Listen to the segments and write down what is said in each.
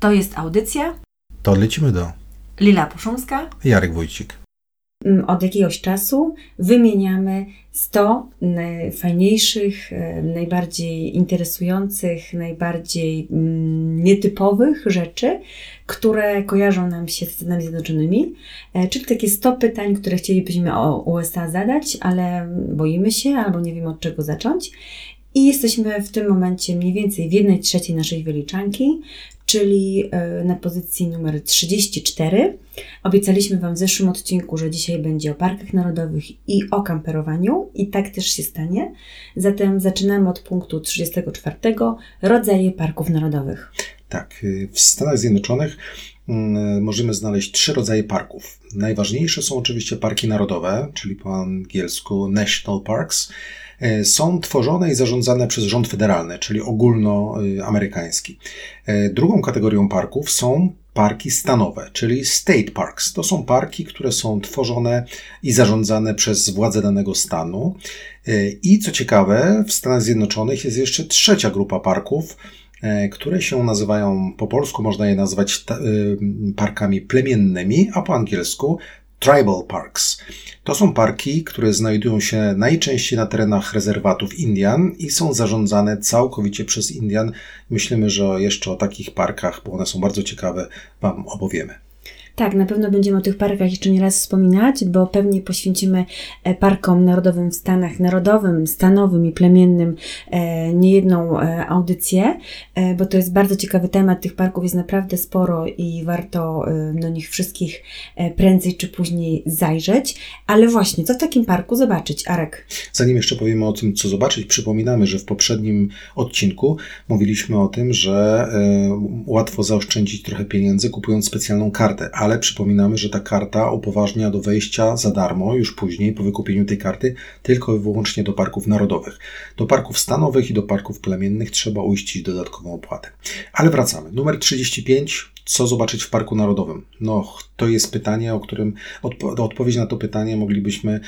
To jest audycja. To lecimy do Lila Puszumska. Jarek Wójcik. Mm, od jakiegoś czasu wymieniamy 100 najfajniejszych, e, najbardziej interesujących, najbardziej mm, nietypowych rzeczy, które kojarzą nam się z Stanami Zjednoczonymi, e, czyli takie 100 pytań, które chcielibyśmy o USA zadać, ale boimy się albo nie wiemy od czego zacząć. I jesteśmy w tym momencie mniej więcej w jednej trzeciej naszej wyliczanki, czyli e, na pozycji numer 34. Obiecaliśmy Wam w zeszłym odcinku, że dzisiaj będzie o parkach narodowych i o kamperowaniu, i tak też się stanie. Zatem zaczynamy od punktu 34. Rodzaje parków narodowych. Tak, y, w Stanach Zjednoczonych mm, możemy znaleźć trzy rodzaje parków. Najważniejsze są oczywiście parki narodowe, czyli po angielsku National Parks. E, są tworzone i zarządzane przez rząd federalny, czyli ogólnoamerykański. E, drugą kategorią parków są parki stanowe, czyli state parks. To są parki, które są tworzone i zarządzane przez władze danego stanu. E, I co ciekawe, w Stanach Zjednoczonych jest jeszcze trzecia grupa parków, które się nazywają po polsku, można je nazwać parkami plemiennymi, a po angielsku Tribal Parks. To są parki, które znajdują się najczęściej na terenach rezerwatów Indian i są zarządzane całkowicie przez Indian. Myślimy, że jeszcze o takich parkach, bo one są bardzo ciekawe, Wam opowiemy. Tak, na pewno będziemy o tych parkach jeszcze nie raz wspominać, bo pewnie poświęcimy e, parkom narodowym w Stanach, narodowym, stanowym i plemiennym e, niejedną e, audycję, bo to jest bardzo ciekawy temat. Tych parków jest naprawdę sporo i warto do nich wszystkich prędzej czy później zajrzeć. Ale właśnie, co w takim parku zobaczyć, Arek? Zanim jeszcze powiemy o tym, co zobaczyć, przypominamy, że w poprzednim odcinku mówiliśmy o tym, że łatwo zaoszczędzić trochę pieniędzy kupując specjalną kartę, ale przypominamy, że ta karta upoważnia do wejścia za darmo, już później po wykupieniu tej karty, tylko i wyłącznie do parków narodowych. Do parków stanowych i do parków plemiennych trzeba uiścić dodatkową opłatę. Ale wracamy. Numer 35. Co zobaczyć w Parku Narodowym? No, to jest pytanie, o którym odpo odpowiedź na to pytanie moglibyśmy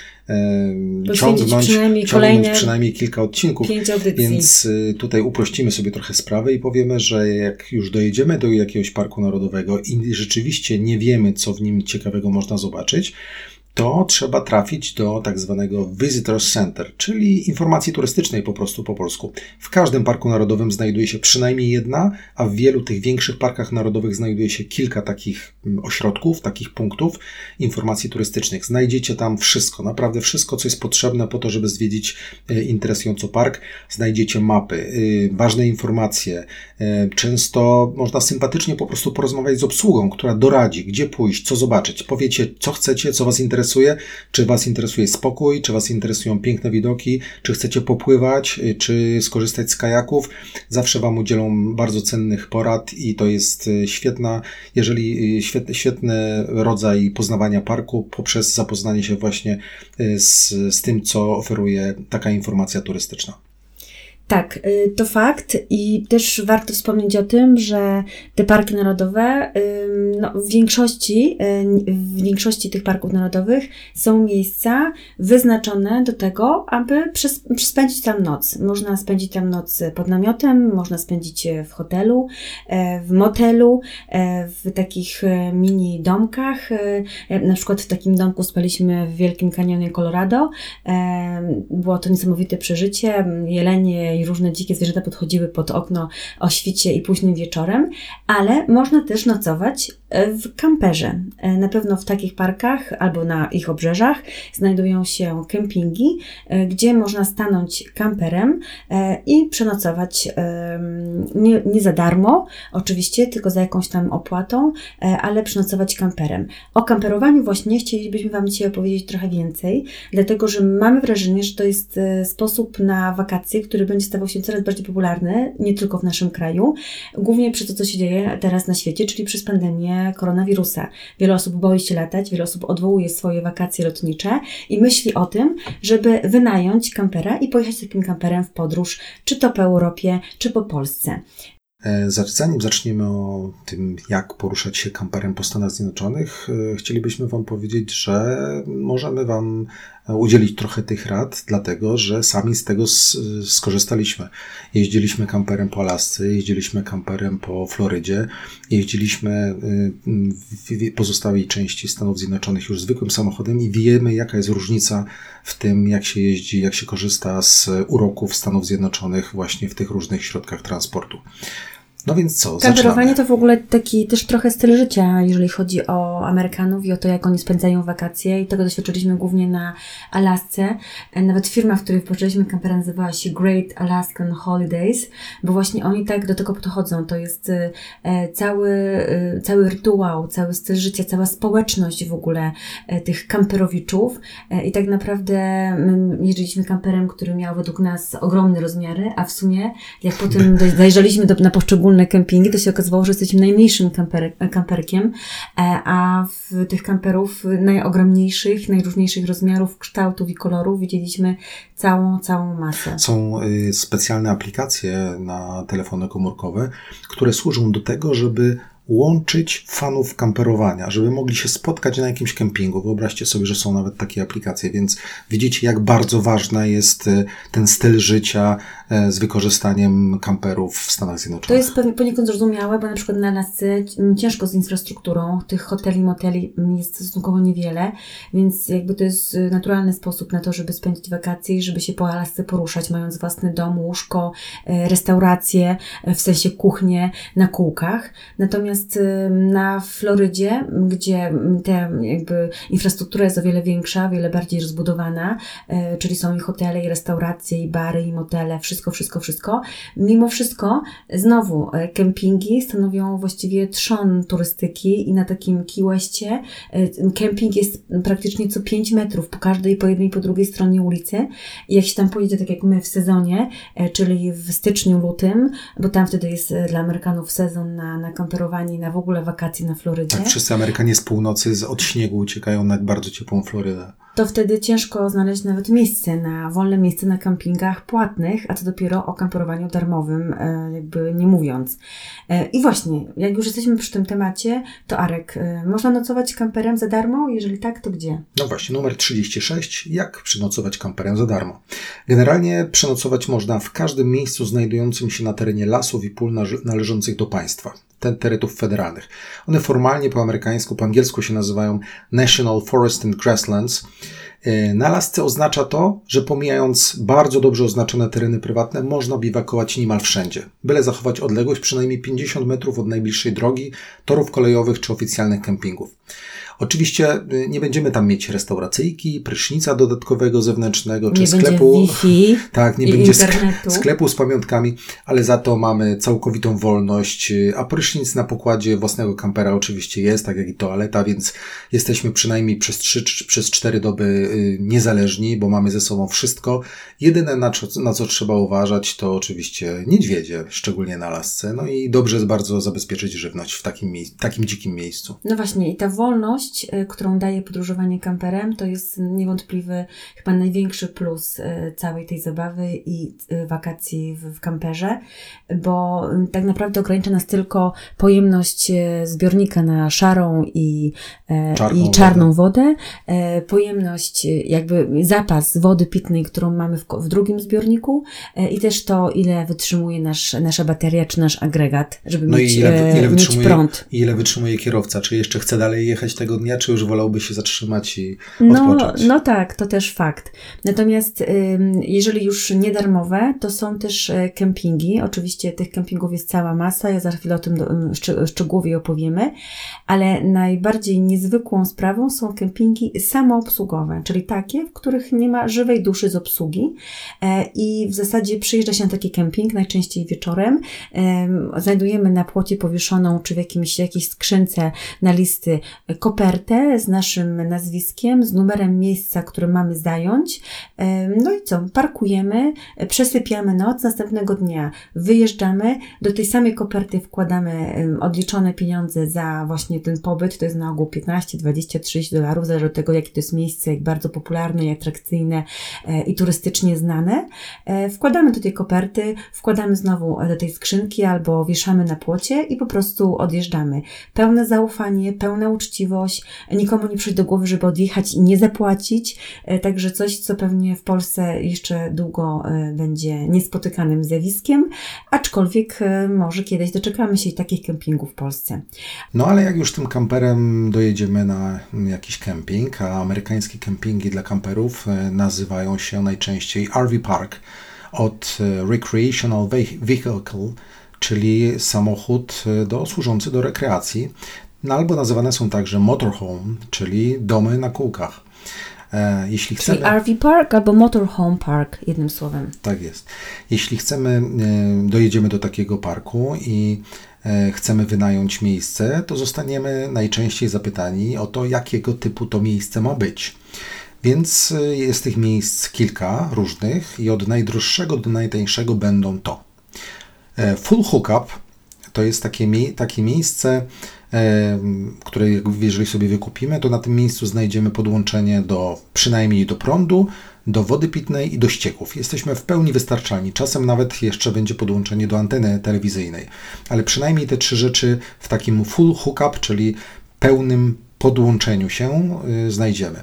ciągnąć, przynajmniej, ciągnąć przynajmniej kilka odcinków. Więc y, tutaj uprościmy sobie trochę sprawę i powiemy, że jak już dojedziemy do jakiegoś Parku Narodowego i rzeczywiście nie wiemy, co w nim ciekawego można zobaczyć, to trzeba trafić do tak zwanego Visitor Center, czyli informacji turystycznej po prostu po polsku. W każdym parku narodowym znajduje się przynajmniej jedna, a w wielu tych większych parkach narodowych znajduje się kilka takich mm, ośrodków, takich punktów informacji turystycznych. Znajdziecie tam wszystko, naprawdę wszystko, co jest potrzebne po to, żeby zwiedzić e, interesująco park. Znajdziecie mapy, y, ważne informacje. E, często można sympatycznie po prostu porozmawiać z obsługą, która doradzi, gdzie pójść, co zobaczyć. Powiecie, co chcecie, co Was interesuje interesuje, czy Was interesuje spokój, czy Was interesują piękne widoki, czy chcecie popływać, y, czy skorzystać z kajaków. Zawsze Wam udzielą bardzo cennych porad i to jest y, świetna, jeżeli y, świetny, świetny rodzaj poznawania parku poprzez zapoznanie się właśnie z, z tym, co oferuje taka informacja turystyczna. Tak, y, to fakt i też warto wspomnieć o tym, że te parki narodowe, no, w większości, y, w większości tych parków narodowych są miejsca wyznaczone do tego, aby spędzić tam noc. Można spędzić tam noc pod namiotem, można spędzić w hotelu, e, w motelu, w takich mini domkach. Na przykład w takim domku spaliśmy w Wielkim Kanionie Colorado. Było to niesamowite przeżycie. Jelenie i różne dzikie zwierzęta podchodziły pod okno o świcie i późnym wieczorem, ale można też nocować e, w kamperze. E, na pewno w takich parkach albo na ich obrzeżach znajdują się kempingi, e, gdzie można stanąć kamperem i przenocować nie, nie za darmo, oczywiście, tylko za jakąś tam opłatą, ale przenocować kamperem. O kamperowaniu właśnie chcielibyśmy Wam dzisiaj opowiedzieć trochę więcej, dlatego że mamy wrażenie, że to jest sposób na wakacje, który będzie stawał się coraz bardziej popularny, nie tylko w naszym kraju, głównie przez to, co się dzieje teraz na świecie, czyli przez pandemię koronawirusa. Wiele osób boi się latać, wiele osób odwołuje swoje wakacje lotnicze i myśli o tym, żeby wynająć kampera i pojechać takim kamperem w podróż, czy to po Europie, czy po Polsce. E, zanim zaczniemy o tym, jak poruszać się kamperem po Stanach Zjednoczonych, e, chcielibyśmy Wam powiedzieć, że możemy Wam udzielić trochę tych rad, dlatego że sami z tego skorzystaliśmy. Jeździliśmy kamperem po Alasce, jeździliśmy kamperem po Florydzie, jeździliśmy w pozostałej części Stanów Zjednoczonych już zwykłym samochodem i wiemy, jaka jest różnica w tym, jak się jeździ, jak się korzysta z uroków Stanów Zjednoczonych właśnie w tych różnych środkach transportu. No więc co? Kamperowanie to w ogóle taki też trochę styl życia, jeżeli chodzi o Amerykanów i o to, jak oni spędzają wakacje. I tego doświadczyliśmy głównie na Alasce. Nawet firma, w której wpoczyliśmy kampera nazywała się Great Alaskan Holidays, bo właśnie oni tak do tego podchodzą. To jest e, cały, e, cały rytuał, cały styl życia, cała społeczność w ogóle e, tych kamperowiczów. I tak naprawdę jeździliśmy kamperem, który miał według nas ogromne rozmiary, a w sumie jak potem zajrzeliśmy do, na poszczególne poszczególne kempingi, to się okazało, że jesteśmy najmniejszym kamper, kamperkiem, e, a w tych kamperów najogromniejszych, najróżniejszych rozmiarów, kształtów i kolorów widzieliśmy całą, całą masę. Są y, specjalne aplikacje na telefony komórkowe, które służą do tego, żeby łączyć fanów kamperowania, żeby mogli się spotkać na jakimś kempingu. Wyobraźcie sobie, że są nawet takie aplikacje, więc widzicie, jak bardzo ważny jest y, ten styl życia y, z wykorzystaniem kamperów w Stanach Zjednoczonych. To jest poniekąd zrozumiałe, bo na przykład na Alasce ciężko z infrastrukturą, tych hoteli, moteli jest stosunkowo niewiele, więc jakby to jest y, naturalny sposób na to, żeby spędzić wakacje i żeby się po Alasce poruszać, mając własny dom, łóżko, restaurację, w sensie kuchnię na kółkach. Natomiast Natomiast na Florydzie, gdzie ta jakby infrastruktura jest o wiele większa, wiele bardziej rozbudowana, e, czyli są i hotele, i restauracje, i bary, i motele, wszystko, wszystko, wszystko. Mimo wszystko, znowu, e, kempingi stanowią właściwie trzon turystyki i na takim Westie e, kemping jest praktycznie co 5 metrów po każdej, po jednej, po drugiej stronie ulicy. I jak się tam pojedzie, tak jak my w sezonie, czyli w styczniu, lutym, bo tam wtedy jest dla Amerykanów sezon na, na kamperowanie na w ogóle wakacje na Florydzie. Tak, wszyscy Amerykanie z północy z, od śniegu uciekają na bardzo ciepłą Florydę. To wtedy ciężko znaleźć nawet miejsce na wolne miejsce na kampingach płatnych, a co dopiero o kamperowaniu darmowym, e, jakby nie mówiąc. E, I właśnie, jak już jesteśmy przy tym temacie, to Arek, e, można nocować kamperem za darmo? Jeżeli tak, to gdzie? No właśnie, numer 36. Jak przenocować kamperem za darmo? Generalnie przenocować można w każdym miejscu znajdującym się na terenie lasów i pól należących do państwa terytów federalnych. One formalnie po amerykańsku, po angielsku się nazywają National Forest and Grasslands. E, na lasce oznacza to, że pomijając bardzo dobrze oznaczone tereny prywatne, można biwakować niemal wszędzie, byle zachować odległość przynajmniej 50 metrów od najbliższej drogi, torów kolejowych czy oficjalnych kempingów. Oczywiście y, nie będziemy tam mieć restauracyjki, prysznica dodatkowego zewnętrznego, czy nie sklepu. Wi-Fi tak, nie będzie internetu. sklepu z pamiątkami, ale za to mamy całkowitą wolność, y, a prysznic na pokładzie własnego kampera oczywiście jest, tak jak i toaleta, więc jesteśmy przynajmniej przez 3 przez 4 doby y, niezależni, bo mamy ze sobą wszystko. Jedyne na co, na co trzeba uważać to oczywiście niedźwiedzie, szczególnie na lasce. No i dobrze jest bardzo zabezpieczyć żywność w takim, takim dzikim miejscu. No właśnie i ta wolność E, którą daje podróżowanie kamperem, to jest niewątpliwy, chyba największy plus e, całej tej zabawy i e, wakacji w, kamperze, bo tak naprawdę ogranicza nas tylko pojemność zbiornika na szarą i, czarną, i czarną wodę, wodę pojemność, jakby zapas wody pitnej, którą mamy w, w drugim zbiorniku i też to, ile wytrzymuje nasz, nasza bateria czy nasz agregat, żeby no mieć, ile, ile mieć prąd. I ile wytrzymuje kierowca, czy jeszcze chce dalej jechać tego dnia, czy już wolałby się zatrzymać i no, odpocząć? No tak, to też fakt. Natomiast jeżeli już nie darmowe, to są też e, kempingi. Oczywiście tych kempingów jest cała masa, ja za chwilę o tym szczegółowo opowiemy, ale najbardziej niezwykłą sprawą są kempingi samoobsługowe, czyli takie, w których nie ma żywej duszy z obsługi e, i w zasadzie przyjeżdża się na taki kemping, najczęściej wieczorem, znajdujemy na płocie powieszoną, czy w jakimś, jakiejś skrzynce na listy kopertę, kopertę z naszym nazwiskiem, z numerem miejsca, które mamy zająć. No i co? Parkujemy, przesypiamy noc, następnego dnia wyjeżdżamy, do tej samej koperty wkładamy odliczone pieniądze za właśnie ten pobyt, to jest na ogół 15, 20, 30 dolarów, zależy od tego, jakie to jest miejsce, jak bardzo bardzo popularne i atrakcyjne e, i turystycznie znane. E, wkładamy do tej koperty, wkładamy znowu do tej skrzynki albo wieszamy na płocie i po prostu odjeżdżamy. Pełne zaufanie, pełna uczciwość, nikomu nie przyjdzie do głowy, żeby odjechać i nie zapłacić, także coś, co pewnie w Polsce jeszcze długo będzie niespotykanym zjawiskiem, aczkolwiek może kiedyś doczekamy się takich kempingów w Polsce. No ale jak już tym kamperem dojedziemy na jakiś kemping, a amerykańskie kempingi dla kamperów e, nazywają się najczęściej RV Park od e, Recreational Vehicle, czyli samochód e, do, służący do rekreacji, no, albo nazywane są także motorhome, czyli domy na kółkach. Jeśli chcemy, Czyli RV Park albo Motorhome Park, jednym słowem. Tak jest. Jeśli chcemy, dojedziemy do takiego parku i E, chcemy wynająć miejsce, to zostaniemy najczęściej zapytani o to, jakiego typu to miejsce ma być. Więc e, jest tych miejsc kilka różnych i od najdroższego do najtańszego będą to. E, full hookup to jest takie, takie miejsce, które jeżeli sobie wykupimy, to na tym miejscu znajdziemy podłączenie do przynajmniej do prądu, do wody pitnej i do ścieków. Jesteśmy w pełni wystarczalni. Czasem nawet jeszcze będzie podłączenie do anteny telewizyjnej. Ale przynajmniej te trzy rzeczy w takim full hookup, czyli pełnym podłączeniu się y, znajdziemy.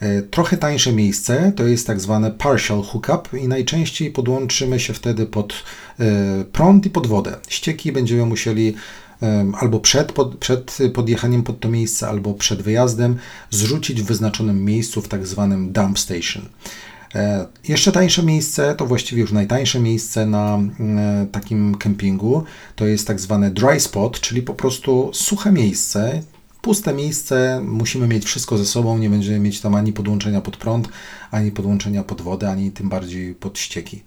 E, trochę tańsze miejsce to jest tak zwane partial hookup i najczęściej podłączymy się wtedy pod e, prąd i pod wodę. Ścieki będziemy musieli albo przed, pod, przed podjechaniem pod to miejsce, albo przed wyjazdem zrzucić w wyznaczonym miejscu w tak zwanym dump station. E, jeszcze tańsze miejsce, to właściwie już najtańsze miejsce na takim kempingu, to jest tak zwane dry spot, czyli po prostu suche miejsce, puste miejsce, musimy mieć wszystko ze sobą, nie będziemy mieć tam ani podłączenia pod prąd, ani podłączenia pod wodę, ani tym bardziej pod ścieki.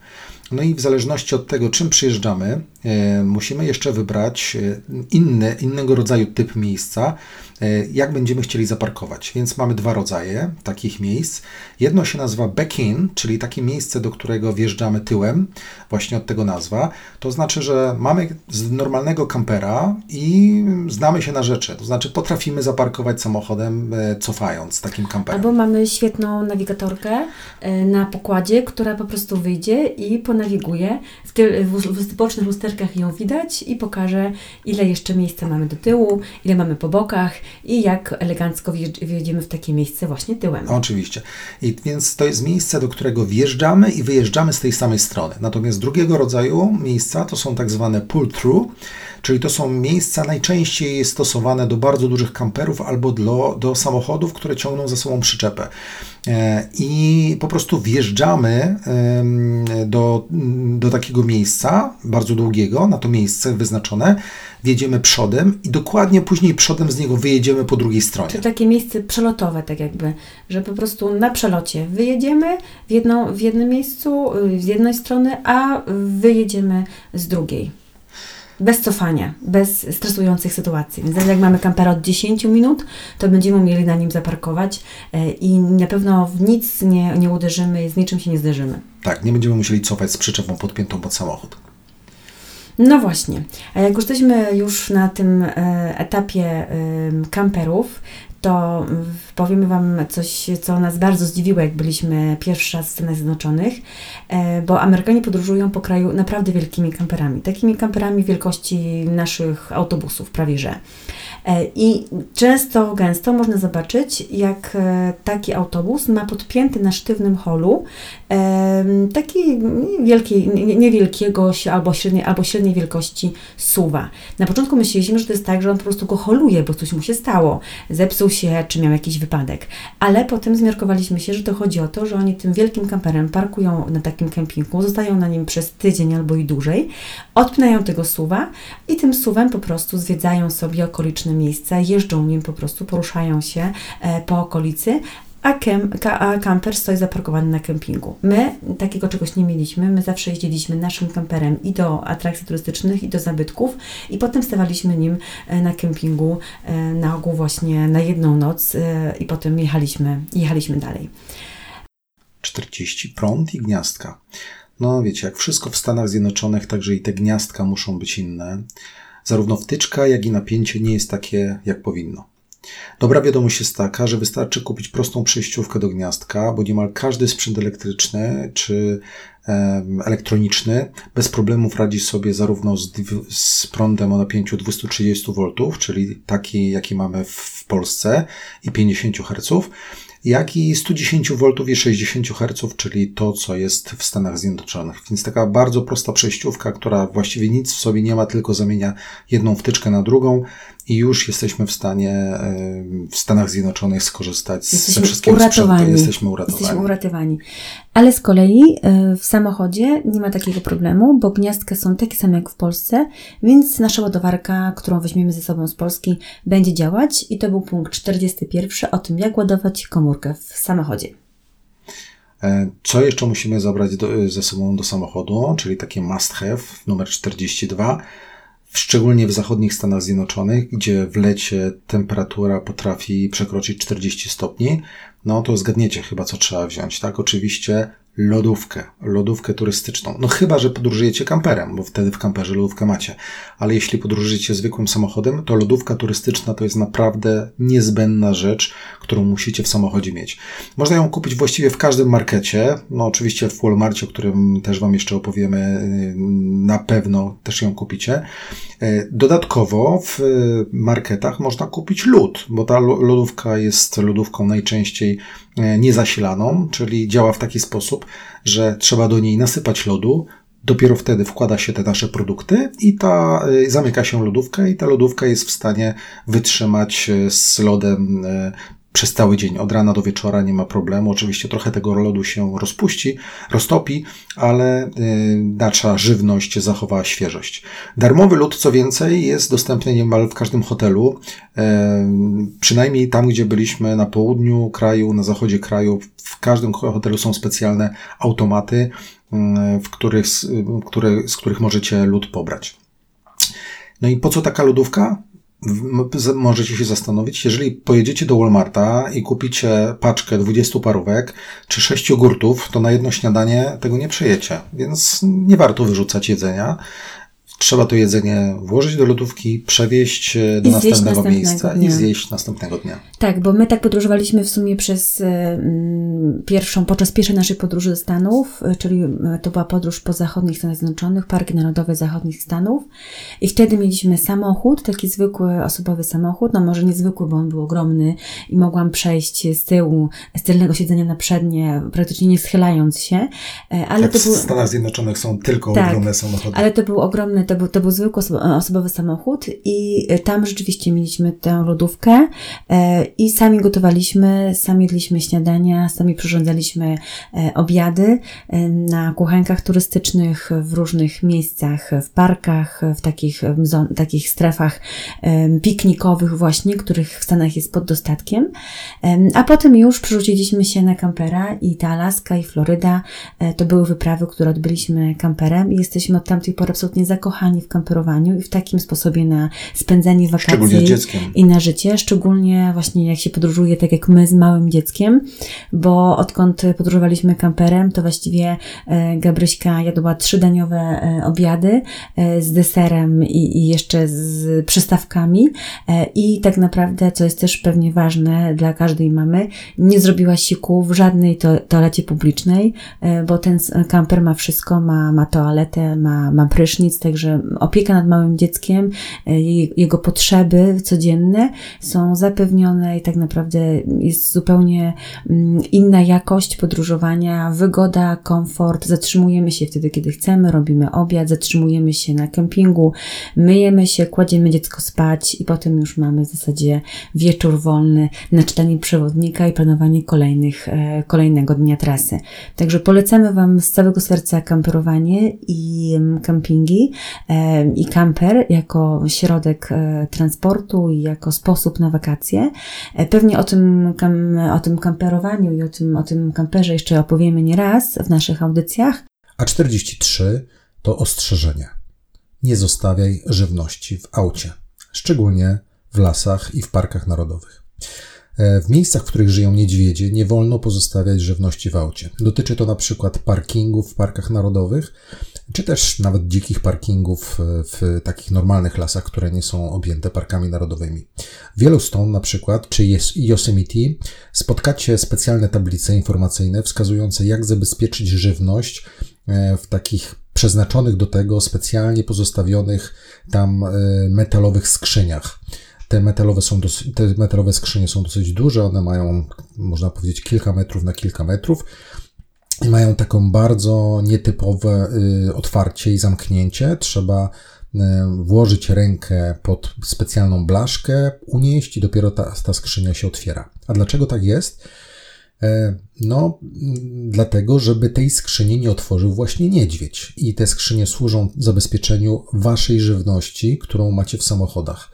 No i w zależności od tego, czym przyjeżdżamy, e, musimy jeszcze wybrać e, inny, innego rodzaju typ miejsca, e, jak będziemy chcieli zaparkować. Więc mamy dwa rodzaje takich miejsc. Jedno się nazywa back-in, czyli takie miejsce, do którego wjeżdżamy tyłem, właśnie od tego nazwa. To znaczy, że mamy z normalnego kampera i znamy się na rzeczy. To znaczy, potrafimy zaparkować samochodem cofając takim kamperem. Albo mamy świetną nawigatorkę na pokładzie, która po prostu wyjdzie i po nawiguje. W, ty, w, w bocznych lusterkach ją widać i pokaże, ile jeszcze miejsca mamy do tyłu, ile mamy po bokach i jak elegancko wjedziemy w takie miejsce właśnie tyłem. Oczywiście. I więc to jest miejsce, do którego wjeżdżamy i wyjeżdżamy z tej samej strony. Natomiast drugiego rodzaju miejsca to są tak zwane pull-through, czyli to są miejsca najczęściej stosowane do bardzo dużych kamperów albo do, do samochodów, które ciągną za sobą przyczepę. E, I po prostu wjeżdżamy do, do takiego miejsca, bardzo długiego, na to miejsce wyznaczone, wjedziemy przodem i dokładnie później przodem z niego wyjedziemy po drugiej stronie. Czyli takie miejsce przelotowe, tak jakby, że po prostu na przelocie wyjedziemy w, jedno, w jednym miejscu, z jednej strony, a wyjedziemy z drugiej bez cofania, bez stresujących sytuacji. Więc jak mamy kampera od 10 minut, to będziemy mieli na nim zaparkować e, i na pewno w nic nie, nie uderzymy, z niczym się nie zderzymy. Tak, nie będziemy musieli cofać z przyczepą podpiętą pod samochód. No właśnie, a jak już jesteśmy już na tym e, etapie kamperów, to powiemy Wam coś, co nas bardzo zdziwiło, jak byliśmy pierwszy raz w Stanach Zjednoczonych, e, bo Amerykanie podróżują po kraju naprawdę wielkimi kamperami, takimi kamperami wielkości naszych autobusów prawie że. E, I często, gęsto można zobaczyć, jak e, taki autobus ma podpięty na sztywnym holu taki wielkiej, niewielkiego albo średniej, albo średniej wielkości suwa. Na początku myśleliśmy, że to jest tak, że on po prostu go holuje, bo coś mu się stało, zepsuł się, czy miał jakiś wypadek. Ale potem zmiarkowaliśmy się, że to chodzi o to, że oni tym wielkim kamperem parkują na takim kempingu, zostają na nim przez tydzień albo i dłużej, odpinają tego suwa i tym suwem po prostu zwiedzają sobie okoliczne miejsca, jeżdżą nim po prostu, poruszają się e, po okolicy, a, kem, a kamper stoi zaparkowany na kempingu. My takiego czegoś nie mieliśmy. My zawsze jeździliśmy naszym kamperem i do atrakcji turystycznych, i do zabytków, i potem stawaliśmy nim e, na kempingu e, na ogół właśnie na jedną noc e, i potem jechaliśmy, jechaliśmy dalej. 40 prąd i gniazdka. No wiecie, jak wszystko w Stanach Zjednoczonych, także i te gniazdka muszą być inne. Zarówno wtyczka, jak i napięcie nie jest takie, jak powinno. Dobra wiadomość jest taka, że wystarczy kupić prostą przejściówkę do gniazdka, bo niemal każdy sprzęt elektryczny czy elektroniczny bez problemów radzi sobie zarówno z, z prądem o napięciu 230 V, czyli taki, jaki mamy w Polsce i 50 Hz, jak i 110 V i 60 Hz, czyli to, co jest w Stanach Zjednoczonych. Więc taka bardzo prosta przejściówka, która właściwie nic w sobie nie ma, tylko zamienia jedną wtyczkę na drugą i już jesteśmy w stanie w Stanach Zjednoczonych skorzystać jesteśmy ze wszystkiego uratowani. Jesteśmy uratowani. Jesteśmy uratowani. Ale z kolei e, w samochodzie nie ma takiego problemu, bo gniazdka są takie same jak w Polsce, więc nasza ładowarka, którą weźmiemy ze sobą z Polski, będzie działać i to był punkt 41 o tym, jak ładować komórkę w samochodzie. E, co jeszcze musimy zabrać do, ze sobą do samochodu, czyli takie must have, numer 42 szczególnie w zachodnich Stanach Zjednoczonych, gdzie w lecie temperatura potrafi przekroczyć 40 stopni, no to zgadniecie chyba, co trzeba wziąć, tak? Oczywiście lodówkę, lodówkę turystyczną. No chyba, że podróżujecie kamperem, bo wtedy w kamperze lodówkę macie. Ale jeśli podróżujecie zwykłym samochodem, to lodówka turystyczna to jest naprawdę niezbędna rzecz, którą musicie w samochodzie mieć. Można ją kupić właściwie w każdym markecie. No oczywiście w Walmartie, o którym też Wam jeszcze opowiemy, y, na pewno też ją kupicie. Y, dodatkowo w marketach można kupić lód, bo ta lodówka jest lodówką najczęściej y, niezasilaną, czyli działa w taki sposób, że trzeba do niej nasypać lodu, Dopiero wtedy wkłada się te nasze produkty i ta, zamyka się lodówka i ta lodówka jest w stanie wytrzymać z lodem przez cały dzień, od rana do wieczora nie ma problemu. Oczywiście trochę tego lodu się rozpuści, roztopi, ale y, nasza żywność zachowała świeżość. Darmowy lód, co więcej, jest dostępny niemal w każdym hotelu, y, przynajmniej tam, gdzie byliśmy na południu kraju, na zachodzie kraju. W każdym hotelu są specjalne automaty, y, w których, z których możecie lód pobrać. No i po co taka lodówka? Możecie się zastanowić, jeżeli pojedziecie do Walmarta i kupicie paczkę 20 parówek czy 6 jogurtów, to na jedno śniadanie tego nie przejecie, więc nie warto wyrzucać jedzenia trzeba to jedzenie włożyć do lodówki, przewieźć e, do następnego, miejsca dnia. i zjeść następnego dnia. Tak, bo my tak podróżowaliśmy w sumie przez mm, pierwszą, podczas pierwszej naszej podróży do Stanów, e, czyli to była podróż po zachodnich Stanach Zjednoczonych, Parki Narodowe Zachodnich Stanów i wtedy mieliśmy samochód, taki zwykły osobowy samochód, no może niezwykły, bo on był ogromny i mogłam przejść z tyłu, z tylnego siedzenia na przednie, praktycznie nie schylając się, ale tak, to był... w Stanach Zjednoczonych są tylko tak, ogromne samochody. ale to był ogromny, to był, to był zwykły osobowy samochód i e, tam rzeczywiście mieliśmy tę lodówkę e, i sami gotowaliśmy, sami jedliśmy śniadania, sami przyrządzaliśmy e, obiady na kuchenkach turystycznych w różnych miejscach, w parkach, w takich, w takich strefach piknikowych właśnie, których w Stanach jest pod dostatkiem. A potem już przerzuciliśmy się na kampera i ta Alaska i Floryda to były wyprawy, które odbyliśmy kamperem i jesteśmy od tamtej pory absolutnie zakochani zakochani w kamperowaniu i w takim sposobie na spędzanie wakacji i na życie, szczególnie właśnie jak się podróżuje tak jak my z małym dzieckiem, bo odkąd podróżowaliśmy kamperem, to właściwie e, Gabryśka jadła trzydaniowe e, obiady e, z deserem i, i jeszcze z przystawkami i tak naprawdę, co jest też pewnie ważne dla każdej mamy, nie zrobiła siku w żadnej to, toalecie publicznej, bo ten kamper ma wszystko, ma, ma toaletę, ma, ma prysznic, także opieka nad małym dzieckiem, e, jego potrzeby codzienne są zapewnione i tak naprawdę jest zupełnie mm, inna jakość podróżowania, wygoda, komfort. Zatrzymujemy się wtedy, kiedy chcemy, robimy obiad, zatrzymujemy się na kempingu, myjemy się, kładziemy dziecko spać i potem już mamy w zasadzie wieczór wolny na czytanie przewodnika i planowanie kolejnych, e, kolejnego dnia trasy. Także polecamy Wam z całego serca kamperowanie i mm, kempingi i kamper jako środek e, transportu i jako sposób na wakacje. E, pewnie o tym, o tym kamperowaniu i o tym, o tym kamperze jeszcze opowiemy nie raz w naszych audycjach. A 43 to ostrzeżenie. Nie zostawiaj żywności w aucie, szczególnie w lasach i w parkach narodowych. E, w miejscach, w których żyją niedźwiedzie, nie wolno pozostawiać żywności w aucie. Dotyczy to na przykład parkingów w parkach narodowych, czy też nawet dzikich parkingów w takich normalnych lasach, które nie są objęte parkami narodowymi. W Yellowstone na przykład, czy Yosemite, spotkacie specjalne tablice informacyjne wskazujące, jak zabezpieczyć żywność e, w takich przeznaczonych do tego specjalnie pozostawionych tam e, metalowych skrzyniach. Te metalowe, są te metalowe skrzynie są dosyć duże, one mają, można powiedzieć, kilka metrów na kilka metrów i mają taką bardzo nietypowe y, otwarcie i zamknięcie. Trzeba y, włożyć rękę pod specjalną blaszkę, unieść i dopiero ta, ta skrzynia się otwiera. A dlaczego tak jest? E, no, dlatego, żeby tej skrzyni nie otworzył właśnie niedźwiedź. I te skrzynie służą zabezpieczeniu waszej żywności, którą macie w samochodach.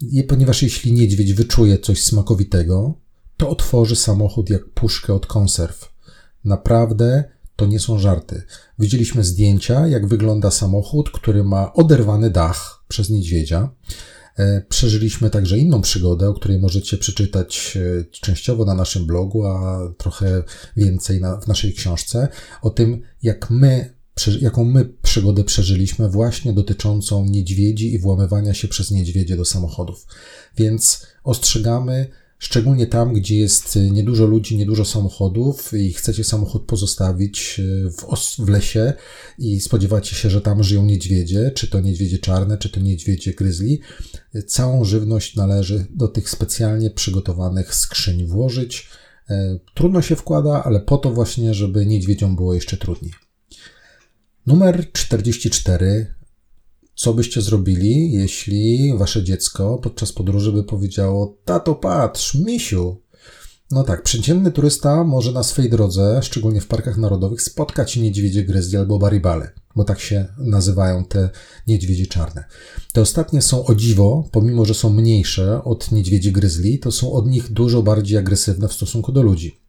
I ponieważ jeśli niedźwiedź wyczuje coś smakowitego, to otworzy samochód jak puszkę od konserw. Naprawdę to nie są żarty. Widzieliśmy zdjęcia, jak wygląda samochód, który ma oderwany dach przez niedźwiedzia. E, przeżyliśmy także inną przygodę, o której możecie przeczytać e, częściowo na naszym blogu, a trochę więcej na, w naszej książce, o tym, jak my, jaką my przygodę przeżyliśmy właśnie dotyczącą niedźwiedzi i włamywania się przez niedźwiedzie do samochodów. Więc ostrzegamy, szczególnie tam, gdzie jest niedużo ludzi, niedużo samochodów i chcecie samochód pozostawić e, w, w lesie i spodziewacie się, że tam żyją niedźwiedzie, czy to niedźwiedzie czarne, czy to niedźwiedzie gryzli, całą żywność należy do tych specjalnie przygotowanych skrzyń włożyć. E, trudno się wkłada, ale po to właśnie, żeby niedźwiedziom było jeszcze trudniej. Numer 44 co byście zrobili, jeśli wasze dziecko podczas podróży by powiedziało: Tato, patrz, misiu. No tak, przeciętny turysta może na swej drodze, szczególnie w parkach narodowych, spotkać niedźwiedzie gryzli albo baribale, bo tak się nazywają te niedźwiedzie czarne. Te ostatnie są o dziwo, pomimo że są mniejsze od niedźwiedzi gryzli, to są od nich dużo bardziej agresywne w stosunku do ludzi.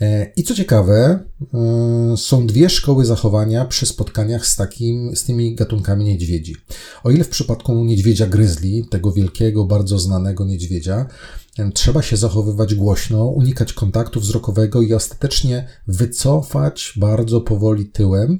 E, I co ciekawe, e, są dwie szkoły zachowania przy spotkaniach z, takim, z tymi gatunkami niedźwiedzi. O ile w przypadku niedźwiedzia gryzli, tego wielkiego, bardzo znanego niedźwiedzia, trzeba się zachowywać głośno, unikać kontaktu wzrokowego i ostatecznie wycofać bardzo powoli tyłem.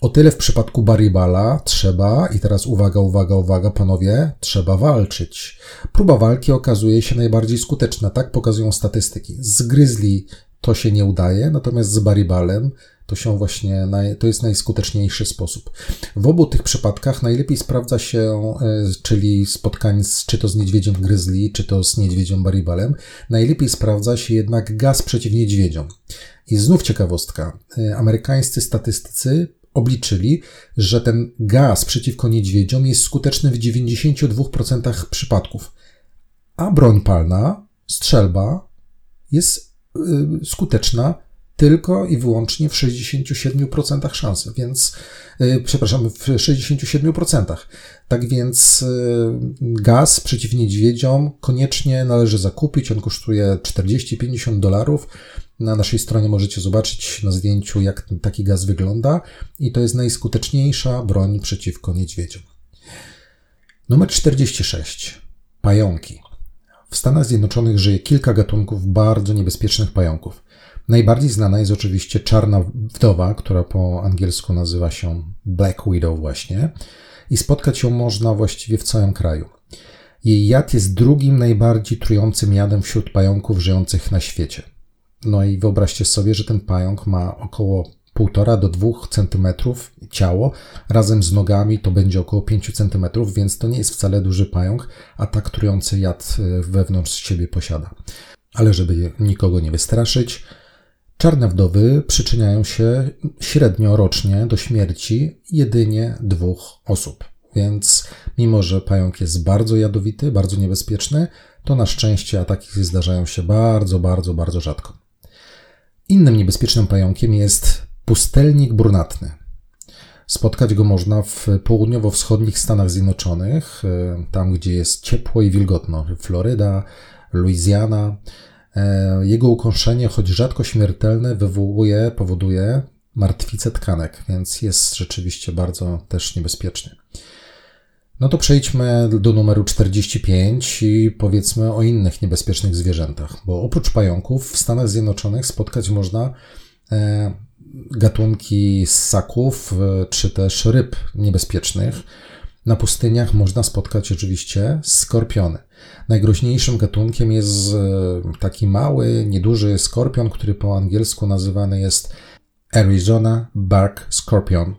O tyle w przypadku Baribala trzeba, i teraz uwaga, uwaga, uwaga, panowie, trzeba walczyć. Próba walki okazuje się najbardziej skuteczna, tak pokazują statystyki. Z gryzli to się nie udaje, natomiast z baribalem to się właśnie, naj, to jest najskuteczniejszy sposób. W obu tych przypadkach najlepiej sprawdza się, e, czyli spotkań z, czy to z niedźwiedziem grizzly, czy to z niedźwiedziem baribalem, najlepiej sprawdza się jednak gaz przeciw niedźwiedziom. I znów ciekawostka. E, amerykańscy statystycy obliczyli, że ten gaz przeciwko niedźwiedziom jest skuteczny w 92% przypadków, a broń palna, strzelba, jest skuteczna tylko i wyłącznie w 67% szansy, więc, yy, przepraszam, w 67%. Tak więc yy, gaz przeciw niedźwiedziom koniecznie należy zakupić. On kosztuje 40-50 dolarów. Na naszej stronie możecie zobaczyć na zdjęciu, jak taki gaz wygląda, i to jest najskuteczniejsza broń przeciwko niedźwiedziom. Numer 46. Pająki. W Stanach Zjednoczonych żyje kilka gatunków bardzo niebezpiecznych pająków. Najbardziej znana jest oczywiście czarna wdowa, która po angielsku nazywa się Black Widow właśnie i spotkać ją można właściwie w całym kraju. Jej jad jest drugim najbardziej trującym jadem wśród pająków żyjących na świecie. No i wyobraźcie sobie, że ten pająk ma około 1,5 do 2 cm ciało, razem z nogami to będzie około 5 cm, więc to nie jest wcale duży pająk, a tak trujący jad e, wewnątrz siebie posiada. Ale żeby nikogo nie wystraszyć, czarne wdowy przyczyniają się średnio rocznie do śmierci jedynie dwóch osób. Więc mimo, że pająk jest bardzo jadowity, bardzo niebezpieczny, to na szczęście ataki zdarzają się bardzo, bardzo, bardzo rzadko. Innym niebezpiecznym pająkiem jest pustelnik brunatny. Spotkać go można w południowo-wschodnich Stanach Zjednoczonych, e, tam gdzie jest ciepło i wilgotno. Floryda, Louisiana. E, jego ukąszenie, choć rzadko śmiertelne, wywołuje, powoduje martwicę tkanek, więc jest rzeczywiście bardzo też niebezpieczny. No to przejdźmy do numeru 45 i powiedzmy o innych niebezpiecznych zwierzętach, bo oprócz pająków w Stanach Zjednoczonych spotkać można e, gatunki ssaków e, czy też ryb niebezpiecznych. Na pustyniach można spotkać oczywiście skorpiony. Najgroźniejszym gatunkiem jest taki mały, nieduży skorpion, który po angielsku nazywany jest Arizona Bark Scorpion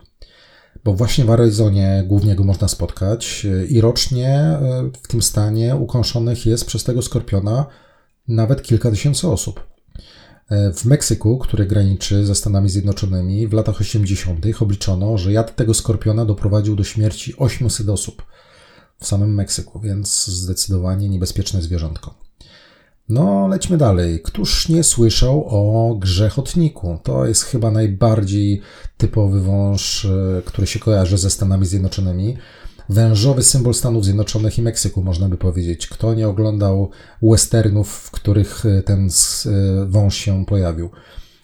bo właśnie w Arizonie głównie go można spotkać i rocznie e, w tym stanie ukąszonych jest przez tego skorpiona nawet kilka tysięcy osób. E, w Meksyku, który graniczy ze Stanami Zjednoczonymi, w latach 80. obliczono, że jad tego skorpiona doprowadził do śmierci 800 osób w samym Meksyku, więc zdecydowanie niebezpieczne zwierzątko. No, lećmy dalej. Któż nie słyszał o grzechotniku? To jest chyba najbardziej typowy wąż, e, który się kojarzy ze Stanami Zjednoczonymi. Wężowy symbol Stanów Zjednoczonych i Meksyku, można by powiedzieć. Kto nie oglądał westernów, w których e, ten e, wąż się pojawił?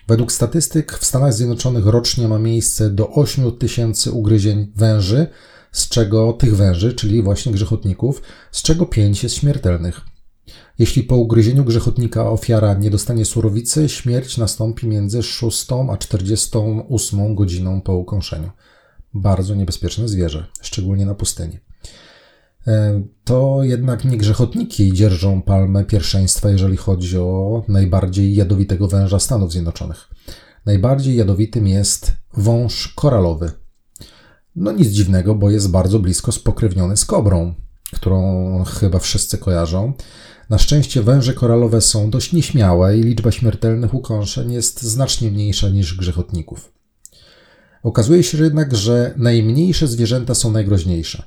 Według statystyk w Stanach Zjednoczonych rocznie ma miejsce do 8 tysięcy ugryzień węży, z czego tych węży, czyli właśnie grzechotników, z czego 5 jest śmiertelnych. Jeśli po ugryzieniu grzechotnika ofiara nie dostanie surowicy, śmierć nastąpi między 6 a 48 godziną po ukąszeniu. Bardzo niebezpieczne zwierzę, szczególnie na pustyni. E, to jednak nie grzechotniki dzierżą palmę pierwszeństwa, jeżeli chodzi o najbardziej jadowitego węża Stanów Zjednoczonych. Najbardziej jadowitym jest wąż koralowy. No nic dziwnego, bo jest bardzo blisko spokrewniony z kobrą, którą chyba wszyscy kojarzą. Na szczęście węże koralowe są dość nieśmiałe i liczba śmiertelnych ukąszeń jest znacznie mniejsza niż grzechotników. Okazuje się jednak, że najmniejsze zwierzęta są najgroźniejsze.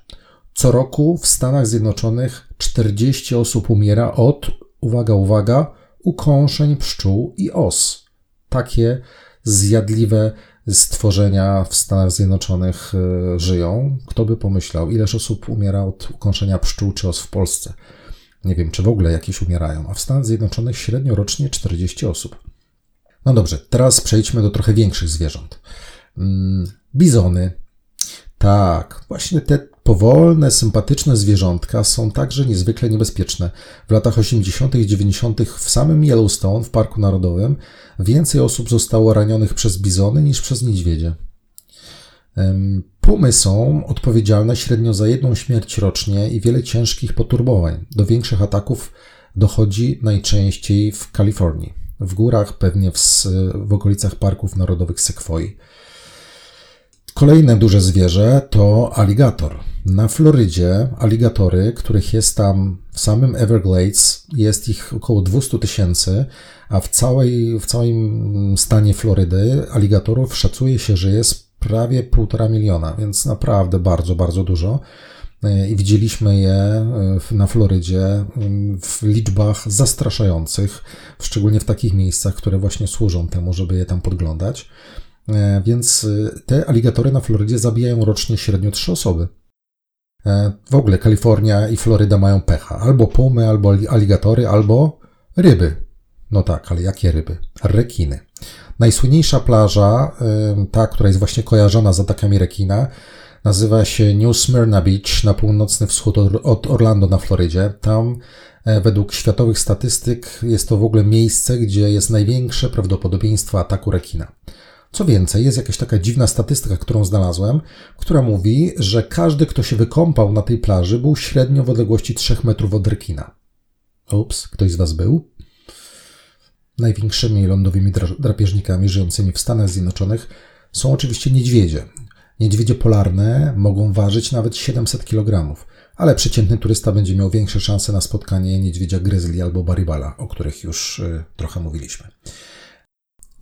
Co roku w Stanach Zjednoczonych 40 osób umiera od, uwaga, uwaga, ukąszeń pszczół i os. Takie zjadliwe stworzenia w Stanach Zjednoczonych e, żyją. Kto by pomyślał, ileż osób umiera od ukąszenia pszczół czy os w Polsce? Nie wiem, czy w ogóle jakieś umierają, a w Stanach Zjednoczonych średnio rocznie 40 osób. No dobrze, teraz przejdźmy do trochę większych zwierząt. Mm, bizony. Tak, właśnie te powolne, sympatyczne zwierzątka są także niezwykle niebezpieczne. W latach 80. i 90. w samym Yellowstone, w Parku Narodowym, więcej osób zostało ranionych przez bizony niż przez niedźwiedzie. Pumy są odpowiedzialne średnio za jedną śmierć rocznie i wiele ciężkich poturbowań. Do większych ataków dochodzi najczęściej w Kalifornii, w górach, pewnie w, w okolicach parków narodowych Sekwoi. Kolejne duże zwierzę to aligator. Na Florydzie aligatory, których jest tam w samym Everglades, jest ich około 200 tysięcy, a w, całej, w całym stanie Florydy aligatorów szacuje się, że jest prawie półtora miliona, więc naprawdę bardzo, bardzo dużo. E, I widzieliśmy je e, na Florydzie w liczbach zastraszających, szczególnie w takich miejscach, które właśnie służą temu, żeby je tam podglądać. E, więc te aligatory na Florydzie zabijają rocznie średnio trzy osoby. W ogóle Kalifornia i Floryda mają pecha. Albo pumy, albo aligatory, albo ryby. No tak, ale jakie ryby? Rekiny. Najsłynniejsza plaża, ta, która jest właśnie kojarzona z atakami rekina, nazywa się New Smyrna Beach na północny wschód od Orlando na Florydzie. Tam e, według światowych statystyk jest to w ogóle miejsce, gdzie jest największe prawdopodobieństwo ataku rekina. Co więcej, jest jakaś taka dziwna statystyka, którą znalazłem, która mówi, że każdy, kto się wykąpał na tej plaży, był średnio w odległości 3 metrów od rekina. Ups, ktoś z Was był? Największymi lądowymi drapieżnikami żyjącymi w Stanach Zjednoczonych są oczywiście niedźwiedzie. Niedźwiedzie polarne mogą ważyć nawet 700 kg, ale przeciętny turysta będzie miał większe szanse na spotkanie niedźwiedzia grizzly albo baribala, o których już y, trochę mówiliśmy.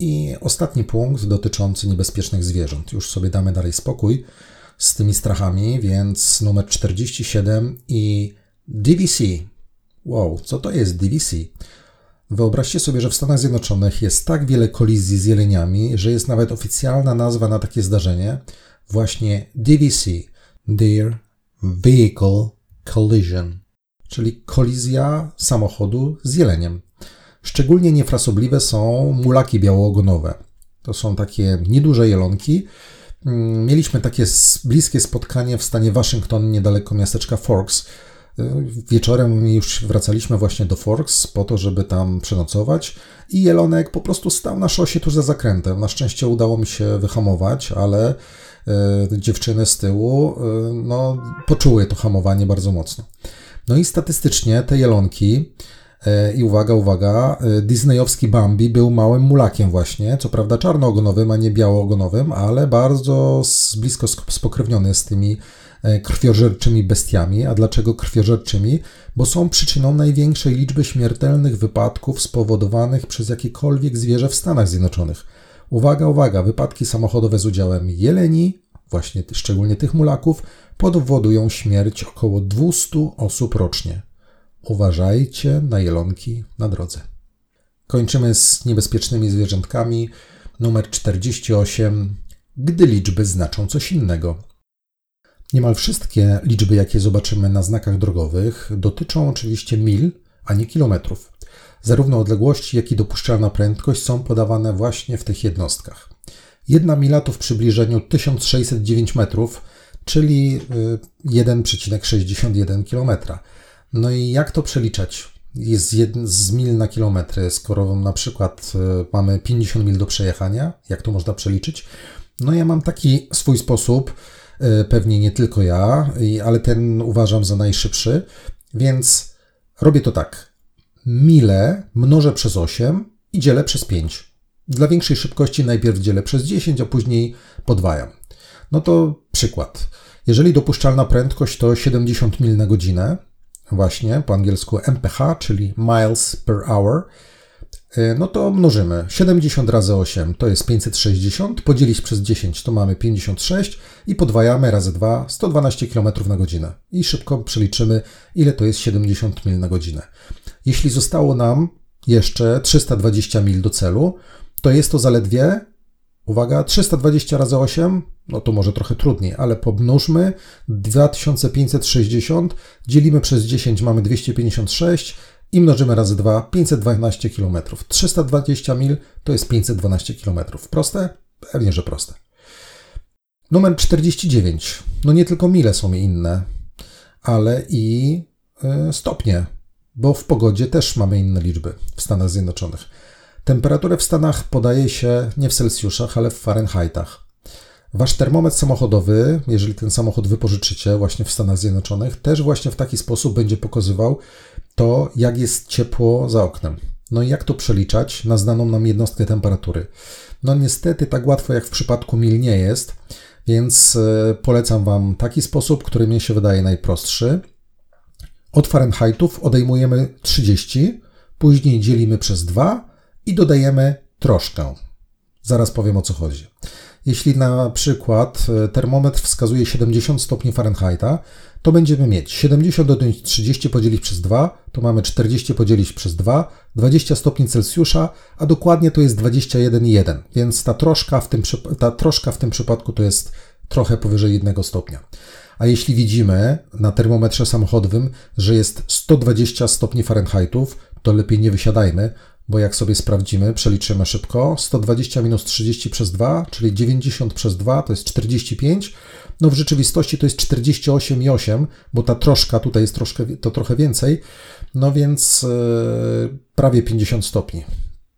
I ostatni punkt dotyczący niebezpiecznych zwierząt. Już sobie damy dalej spokój z tymi strachami, więc numer 47 i DVC. Wow, co to jest DVC? Wyobraźcie sobie, że w Stanach Zjednoczonych jest tak wiele kolizji z jeleniami, że jest nawet oficjalna nazwa na takie zdarzenie, właśnie DVC, Deer Vehicle Collision, czyli kolizja samochodu z jeleniem. Szczególnie niefrasobliwe są mulaki białoogonowe. To są takie nieduże jelonki. Mm, mieliśmy takie bliskie spotkanie w stanie Waszyngton, niedaleko miasteczka Forks, Wieczorem już wracaliśmy właśnie do Forks po to, żeby tam przenocować i Jelonek po prostu stał na szosie tuż za zakrętem. Na szczęście udało mi się wyhamować, ale y, dziewczyny z tyłu y, no, poczuły to hamowanie bardzo mocno. No i statystycznie te jelonki y, i uwaga, uwaga, disneyowski Bambi był małym mulakiem właśnie, co prawda czarnoogonowym, a nie białoogonowym, ale bardzo blisko spokrewniony z tymi E, krwiożerczymi bestiami. A dlaczego krwiożerczymi? Bo są przyczyną największej liczby śmiertelnych wypadków spowodowanych przez jakiekolwiek zwierzę w Stanach Zjednoczonych. Uwaga, uwaga, wypadki samochodowe z udziałem jeleni, właśnie szczególnie tych mulaków, powodują śmierć około 200 osób rocznie. Uważajcie na jelonki na drodze. Kończymy z niebezpiecznymi zwierzętkami. Numer 48. Gdy liczby znaczą coś innego. Niemal wszystkie liczby, jakie zobaczymy na znakach drogowych, dotyczą oczywiście mil, a nie kilometrów. Zarówno odległości, jak i dopuszczalna prędkość są podawane właśnie w tych jednostkach. Jedna mila to w przybliżeniu 1609 metrów, czyli 1,61 y, km. No i jak to przeliczać? Jest z mil na kilometry, skoro na przykład y, mamy 50 mil do przejechania, jak to można przeliczyć? No ja mam taki swój sposób, E, pewnie nie tylko ja, ale ten uważam za najszybszy, więc robię to tak. Mile mnożę przez 8 i dzielę przez 5. Dla większej szybkości najpierw dzielę przez 10, a później podwajam. No to przykład. Jeżeli dopuszczalna prędkość to 70 mil na godzinę, właśnie po angielsku MPH, czyli miles per hour, E, no to mnożymy. 70 razy 8 to jest 560, podzielić przez 10 to mamy 56 i podwajamy razy 2 112 km na godzinę. I szybko przeliczymy, ile to jest 70 mil na godzinę. Jeśli zostało nam jeszcze 320 mil do celu, to jest to zaledwie, uwaga, 320 razy 8, no to może trochę trudniej, ale pomnóżmy 2560, dzielimy przez 10, mamy 256, i mnożymy razy 2, 512 km. 320 mil to jest 512 km. Proste? Pewnie, że proste. Numer 49. No nie tylko mile są inne, ale i e, stopnie, bo w pogodzie też mamy inne liczby w Stanach Zjednoczonych. Temperaturę w Stanach podaje się nie w Celsjuszach, ale w Fahrenheitach. Wasz termometr samochodowy, jeżeli ten samochód wypożyczycie właśnie w Stanach Zjednoczonych, też właśnie w taki sposób będzie pokazywał to, jak jest ciepło za oknem. No i jak to przeliczać na znaną nam jednostkę temperatury? No niestety tak łatwo jak w przypadku mil nie jest, więc e, polecam Wam taki sposób, który mi się wydaje najprostszy. Od Fahrenheitów odejmujemy 30, później dzielimy przez 2 i dodajemy troszkę. Zaraz powiem o co chodzi. Jeśli na przykład e, termometr wskazuje 70 stopni Fahrenheita, to będziemy mieć 70 odjąć 30 podzielić przez 2, to mamy 40 podzielić przez 2, 20 stopni Celsjusza, a dokładnie to jest 21,1, więc ta troszka, w tym, ta troszka w tym przypadku to jest trochę powyżej 1 stopnia. A jeśli widzimy na termometrze samochodowym, że jest 120 stopni Fahrenheitów, to lepiej nie wysiadajmy, bo jak sobie sprawdzimy, przeliczymy szybko, 120 minus 30 przez 2, czyli 90 przez 2 to jest 45, no w rzeczywistości to jest 48,8, bo ta troszka tutaj jest troszkę, to trochę więcej, no więc yy, prawie 50 stopni.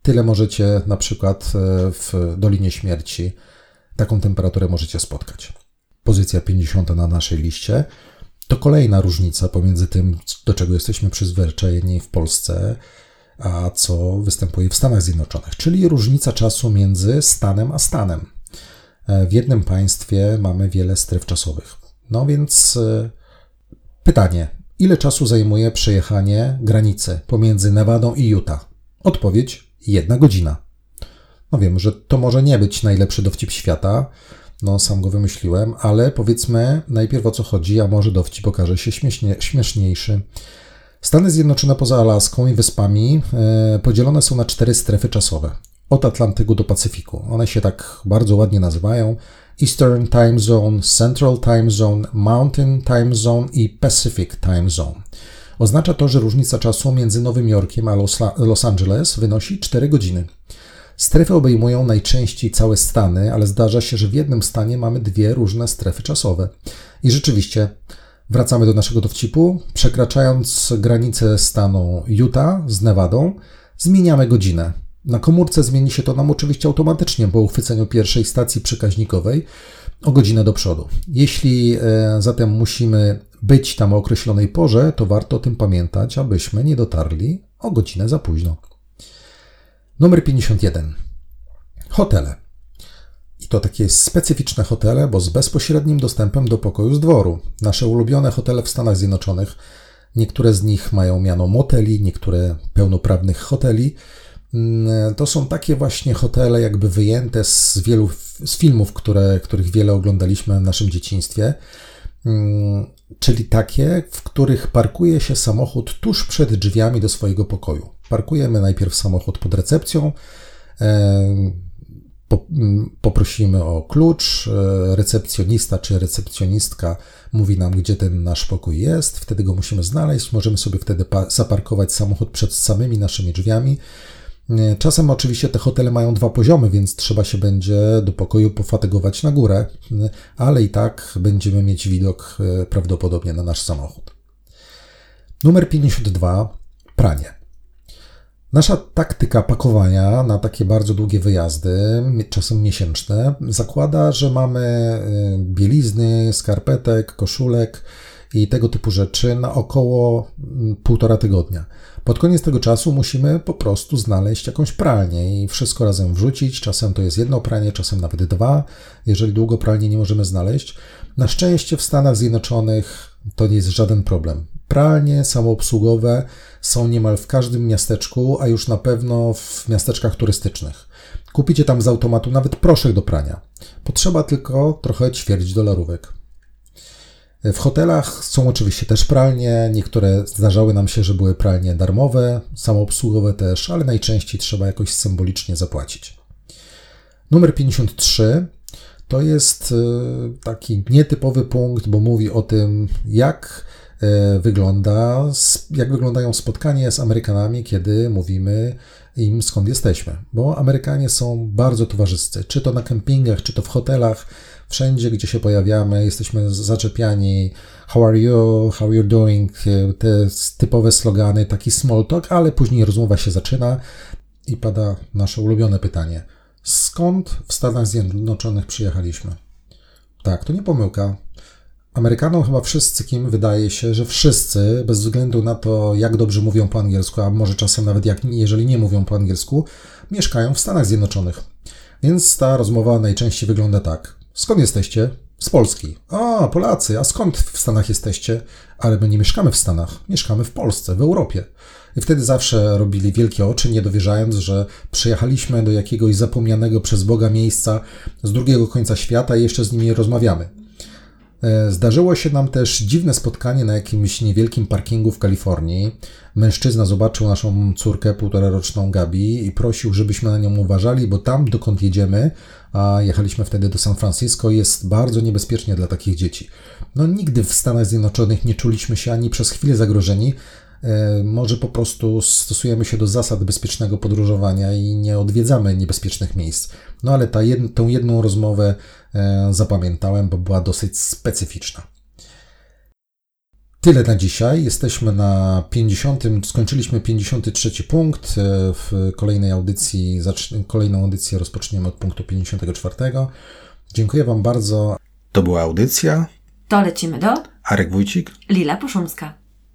Tyle możecie na przykład e, w Dolinie Śmierci, taką temperaturę możecie spotkać. Pozycja 50 na naszej liście. To kolejna różnica pomiędzy tym, do czego jesteśmy przyzwyczajeni w Polsce, a co występuje w Stanach Zjednoczonych, czyli różnica czasu między stanem a stanem. E, w jednym państwie mamy wiele stref czasowych. No więc e, pytanie, ile czasu zajmuje przejechanie granicy pomiędzy Nevadą i Utah? Odpowiedź: jedna godzina. No wiem, że to może nie być najlepszy dowcip świata, no sam go wymyśliłem, ale powiedzmy najpierw o co chodzi, a może dowcip okaże się śmiesznie, śmieszniejszy. Stany Zjednoczone poza Alaską i wyspami e, podzielone są na cztery strefy czasowe. Od Atlantyku do Pacyfiku. One się tak bardzo ładnie nazywają. Eastern Time Zone, Central Time Zone, Mountain Time Zone i Pacific Time Zone. Oznacza to, że różnica czasu między Nowym Jorkiem a Los, Los Angeles wynosi 4 godziny. Strefy obejmują najczęściej całe stany, ale zdarza się, że w jednym stanie mamy dwie różne strefy czasowe. I rzeczywiście Wracamy do naszego dowcipu. Przekraczając granicę stanu Utah z Nevadą, zmieniamy godzinę. Na komórce zmieni się to nam oczywiście automatycznie po uchwyceniu pierwszej stacji przekaźnikowej o godzinę do przodu. Jeśli e, zatem musimy być tam o określonej porze, to warto o tym pamiętać, abyśmy nie dotarli o godzinę za późno. Numer 51. Hotele. To takie specyficzne hotele, bo z bezpośrednim dostępem do pokoju z dworu. Nasze ulubione hotele w Stanach Zjednoczonych, niektóre z nich mają miano moteli, niektóre pełnoprawnych hoteli. Mm, to są takie właśnie hotele, jakby wyjęte z wielu z filmów, które, których wiele oglądaliśmy w naszym dzieciństwie. Mm, czyli takie, w których parkuje się samochód tuż przed drzwiami do swojego pokoju. Parkujemy najpierw samochód pod recepcją, poprosimy o klucz, e, recepcjonista czy recepcjonistka mówi nam, gdzie ten nasz pokój jest, wtedy go musimy znaleźć, możemy sobie wtedy zaparkować samochód przed samymi naszymi drzwiami. E, czasem oczywiście te hotele mają dwa poziomy, więc trzeba się będzie do pokoju pofatygować na górę, e, ale i tak będziemy mieć widok prawdopodobnie na nasz samochód. Numer 52. Pranie. Nasza taktyka pakowania na takie bardzo długie wyjazdy, czasem miesięczne, zakłada, że mamy y, bielizny, skarpetek, koszulek i tego typu rzeczy na około mm, półtora tygodnia. Pod koniec tego czasu musimy po prostu znaleźć jakąś pralnię i wszystko razem wrzucić. Czasem to jest jedno pranie, czasem nawet dwa, jeżeli długo pralnie nie możemy znaleźć. Na szczęście w Stanach Zjednoczonych to nie jest żaden problem. Pralnie samoobsługowe są niemal w każdym miasteczku, a już na pewno w miasteczkach turystycznych. Kupicie tam z automatu nawet proszek do prania. Potrzeba tylko trochę ćwierć dolarówek. W hotelach są oczywiście też pralnie. Niektóre zdarzały nam się, że były pralnie darmowe, samoobsługowe też, ale najczęściej trzeba jakoś symbolicznie zapłacić. Numer 53 to jest y, taki nietypowy punkt, bo mówi o tym, jak y, wygląda, jak wyglądają spotkania z Amerykanami, kiedy mówimy im skąd jesteśmy. Bo Amerykanie są bardzo towarzyscy, czy to na kempingach, czy to w hotelach, wszędzie, gdzie się pojawiamy, jesteśmy zaczepiani how are you, how you're doing, te typowe slogany, taki small talk, ale później rozmowa się zaczyna i pada nasze ulubione pytanie – Skąd w Stanach Zjednoczonych przyjechaliśmy? Tak, to nie pomyłka. Amerykanom chyba wszyscy, kim wydaje się, że wszyscy, bez względu na to, jak dobrze mówią po angielsku, a może czasem nawet jak, jeżeli nie mówią po angielsku, mieszkają w Stanach Zjednoczonych. Więc ta rozmowa najczęściej wygląda tak. Skąd jesteście? Z Polski. A, Polacy, a skąd w Stanach jesteście? Ale my nie mieszkamy w Stanach, mieszkamy w Polsce, w Europie. I wtedy zawsze robili wielkie oczy, nie dowierzając, że przyjechaliśmy do jakiegoś zapomnianego przez Boga miejsca z drugiego końca świata i jeszcze z nimi rozmawiamy. E, zdarzyło się nam też dziwne spotkanie na jakimś niewielkim parkingu w Kalifornii. Mężczyzna zobaczył naszą córkę, półtora roczną Gabi, i prosił, żebyśmy na nią uważali, bo tam, dokąd jedziemy, a jechaliśmy wtedy do San Francisco, jest bardzo niebezpiecznie dla takich dzieci. No, nigdy w Stanach Zjednoczonych nie czuliśmy się ani przez chwilę zagrożeni, E, może po prostu stosujemy się do zasad bezpiecznego podróżowania i nie odwiedzamy niebezpiecznych miejsc. No ale ta jed, tą jedną rozmowę e, zapamiętałem, bo była dosyć specyficzna. Tyle na dzisiaj. Jesteśmy na 50. Skończyliśmy 53 punkt. E, w kolejnej audycji, kolejną audycję rozpoczniemy od punktu 54. Dziękuję Wam bardzo. To była audycja. To lecimy do. Arek Wójcik. Lila Puszumska.